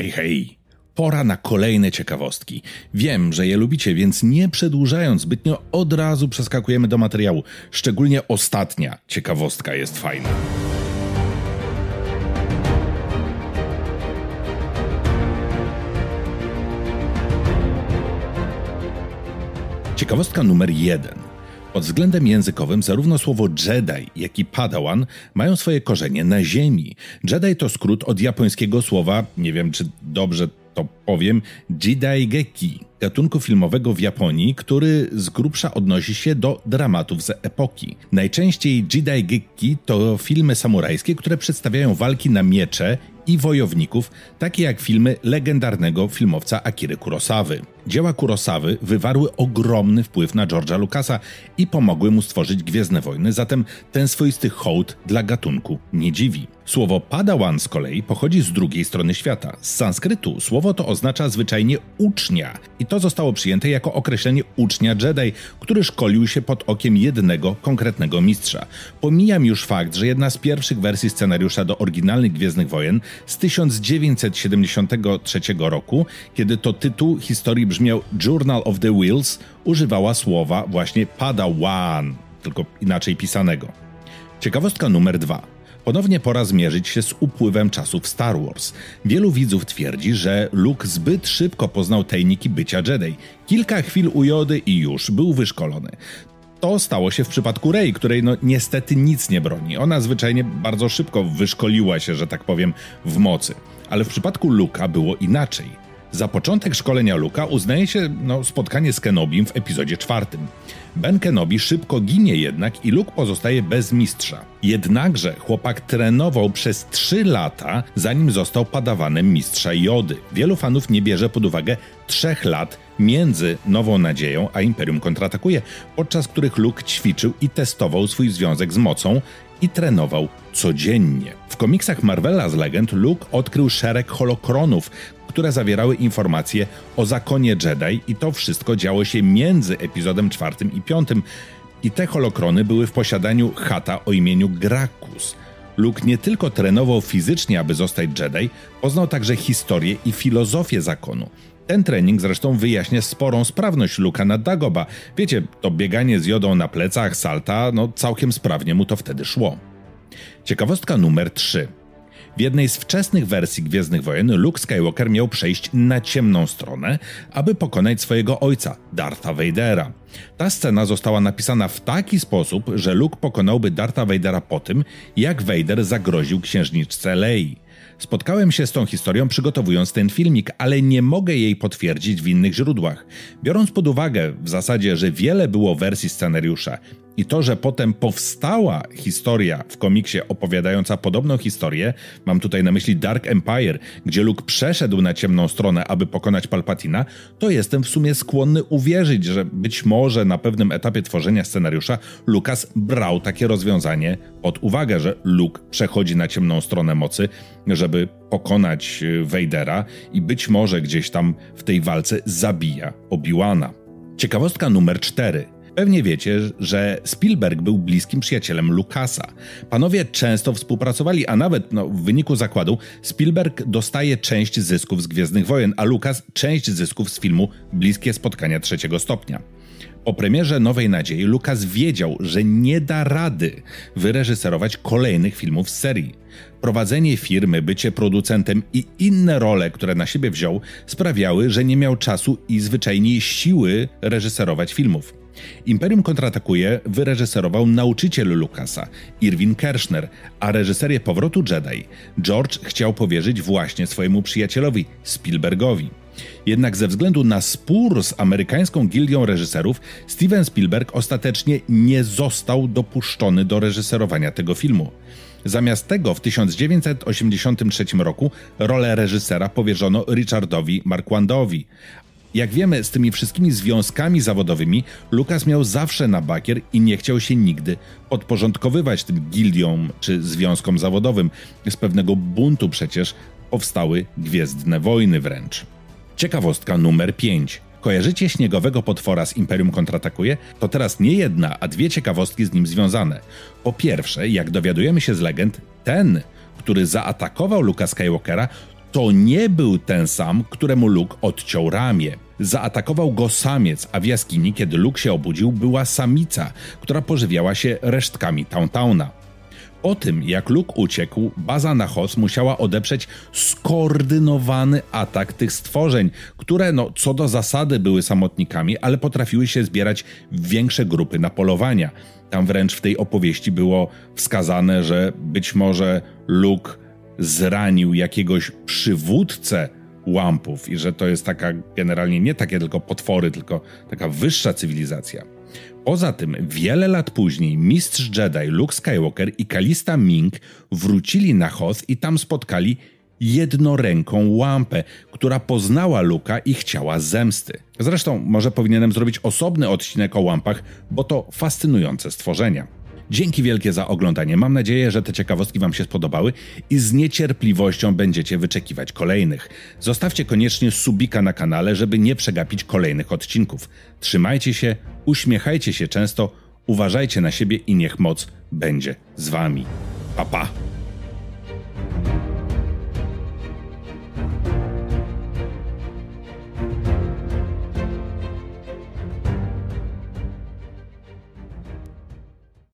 Hej, hej! Pora na kolejne ciekawostki. Wiem, że je lubicie, więc nie przedłużając zbytnio, od razu przeskakujemy do materiału. Szczególnie ostatnia ciekawostka jest fajna. Ciekawostka numer jeden. Pod względem językowym zarówno słowo Jedi, jak i Padawan mają swoje korzenie na ziemi. Jedi to skrót od japońskiego słowa, nie wiem czy dobrze to powiem, Jidaigeki, gatunku filmowego w Japonii, który z grubsza odnosi się do dramatów z epoki. Najczęściej Jidaigeki to filmy samurajskie, które przedstawiają walki na miecze i wojowników, takie jak filmy legendarnego filmowca Akiry Kurosawy. Dzieła Kurosawy wywarły ogromny wpływ na George'a Lucasa i pomogły mu stworzyć Gwiezdne Wojny, zatem ten swoisty hołd dla gatunku nie dziwi. Słowo Padawan z kolei pochodzi z drugiej strony świata. Z sanskrytu słowo to oznacza zwyczajnie ucznia i to zostało przyjęte jako określenie ucznia Jedi, który szkolił się pod okiem jednego konkretnego mistrza. Pomijam już fakt, że jedna z pierwszych wersji scenariusza do oryginalnych Gwiezdnych Wojen z 1973 roku, kiedy to tytuł historii brzmiał Journal of the Wheels, używała słowa właśnie Padawan, tylko inaczej pisanego. Ciekawostka numer dwa. Ponownie pora zmierzyć się z upływem czasu w Star Wars. Wielu widzów twierdzi, że Luke zbyt szybko poznał tajniki bycia Jedi. Kilka chwil u Jody i już był wyszkolony. To stało się w przypadku Rey, której no niestety nic nie broni. Ona zwyczajnie bardzo szybko wyszkoliła się, że tak powiem, w mocy. Ale w przypadku Luka było inaczej. Za początek szkolenia Luka uznaje się no, spotkanie z Kenobim w epizodzie czwartym. Ben Kenobi szybko ginie jednak i Luke pozostaje bez mistrza. Jednakże chłopak trenował przez 3 lata, zanim został padawanem mistrza Jody. Wielu fanów nie bierze pod uwagę 3 lat między Nową Nadzieją a Imperium kontratakuje, podczas których Luke ćwiczył i testował swój związek z mocą i trenował codziennie. W komiksach Marvela z Legend Luke odkrył szereg holokronów, które zawierały informacje o zakonie Jedi i to wszystko działo się między epizodem czwartym i piątym. I te holokrony były w posiadaniu chata o imieniu Gracchus. Luke nie tylko trenował fizycznie, aby zostać Jedi, poznał także historię i filozofię zakonu. Ten trening zresztą wyjaśnia sporą sprawność Luka na Dagoba. Wiecie, to bieganie z jodą na plecach, salta, no całkiem sprawnie mu to wtedy szło. Ciekawostka numer 3. W jednej z wczesnych wersji Gwiezdnych Wojen Luke Skywalker miał przejść na ciemną stronę, aby pokonać swojego ojca, Dartha Vadera. Ta scena została napisana w taki sposób, że Luke pokonałby Dartha Vadera po tym, jak Vader zagroził księżniczce Lei. Spotkałem się z tą historią przygotowując ten filmik, ale nie mogę jej potwierdzić w innych źródłach. Biorąc pod uwagę w zasadzie, że wiele było wersji scenariusza i to, że potem powstała historia w komiksie opowiadająca podobną historię, mam tutaj na myśli Dark Empire, gdzie Luke przeszedł na ciemną stronę, aby pokonać Palpatina, to jestem w sumie skłonny uwierzyć, że być może na pewnym etapie tworzenia scenariusza Lucas brał takie rozwiązanie pod uwagę, że Luke przechodzi na ciemną stronę mocy, żeby pokonać Vadera i być może gdzieś tam w tej walce zabija Obi-Wana. Ciekawostka numer 4. Pewnie wiecie, że Spielberg był bliskim przyjacielem Lucasa. Panowie często współpracowali, a nawet no, w wyniku zakładu Spielberg dostaje część zysków z Gwiezdnych Wojen, a Lucas część zysków z filmu Bliskie Spotkania Trzeciego Stopnia. Po premierze Nowej Nadziei Lucas wiedział, że nie da rady wyreżyserować kolejnych filmów z serii. Prowadzenie firmy, bycie producentem i inne role, które na siebie wziął, sprawiały, że nie miał czasu i zwyczajnie siły reżyserować filmów. Imperium kontratakuje wyreżyserował nauczyciel Lucasa, Irwin Kershner, a reżyserię powrotu Jedi George chciał powierzyć właśnie swojemu przyjacielowi Spielbergowi. Jednak ze względu na spór z amerykańską gildią reżyserów, Steven Spielberg ostatecznie nie został dopuszczony do reżyserowania tego filmu. Zamiast tego w 1983 roku rolę reżysera powierzono Richardowi Marquandowi, jak wiemy, z tymi wszystkimi związkami zawodowymi Lukas miał zawsze na bakier i nie chciał się nigdy podporządkowywać tym gildiom czy związkom zawodowym. Z pewnego buntu przecież powstały Gwiezdne Wojny wręcz. Ciekawostka numer 5. Kojarzycie śniegowego potwora z Imperium kontratakuje? To teraz nie jedna, a dwie ciekawostki z nim związane. Po pierwsze, jak dowiadujemy się z legend, ten, który zaatakował Luka Skywalkera, to nie był ten sam, któremu Luke odciął ramię. Zaatakował go samiec, a w jaskini, kiedy Luke się obudził, była samica, która pożywiała się resztkami Towntowna. O tym, jak Luke uciekł, baza na Hoth musiała odeprzeć skoordynowany atak tych stworzeń, które no, co do zasady były samotnikami, ale potrafiły się zbierać w większe grupy na polowania. Tam wręcz w tej opowieści było wskazane, że być może Luke zranił jakiegoś przywódcę łampów i że to jest taka generalnie nie takie tylko potwory, tylko taka wyższa cywilizacja. Poza tym, wiele lat później mistrz Jedi Luke Skywalker i Kalista Ming wrócili na Hoth i tam spotkali jednoręką łampę, która poznała Luka i chciała zemsty. Zresztą może powinienem zrobić osobny odcinek o łampach, bo to fascynujące stworzenia. Dzięki wielkie za oglądanie. Mam nadzieję, że te ciekawostki Wam się spodobały i z niecierpliwością będziecie wyczekiwać kolejnych. Zostawcie koniecznie subika na kanale, żeby nie przegapić kolejnych odcinków. Trzymajcie się, uśmiechajcie się często, uważajcie na siebie i niech moc będzie z Wami. Pa pa!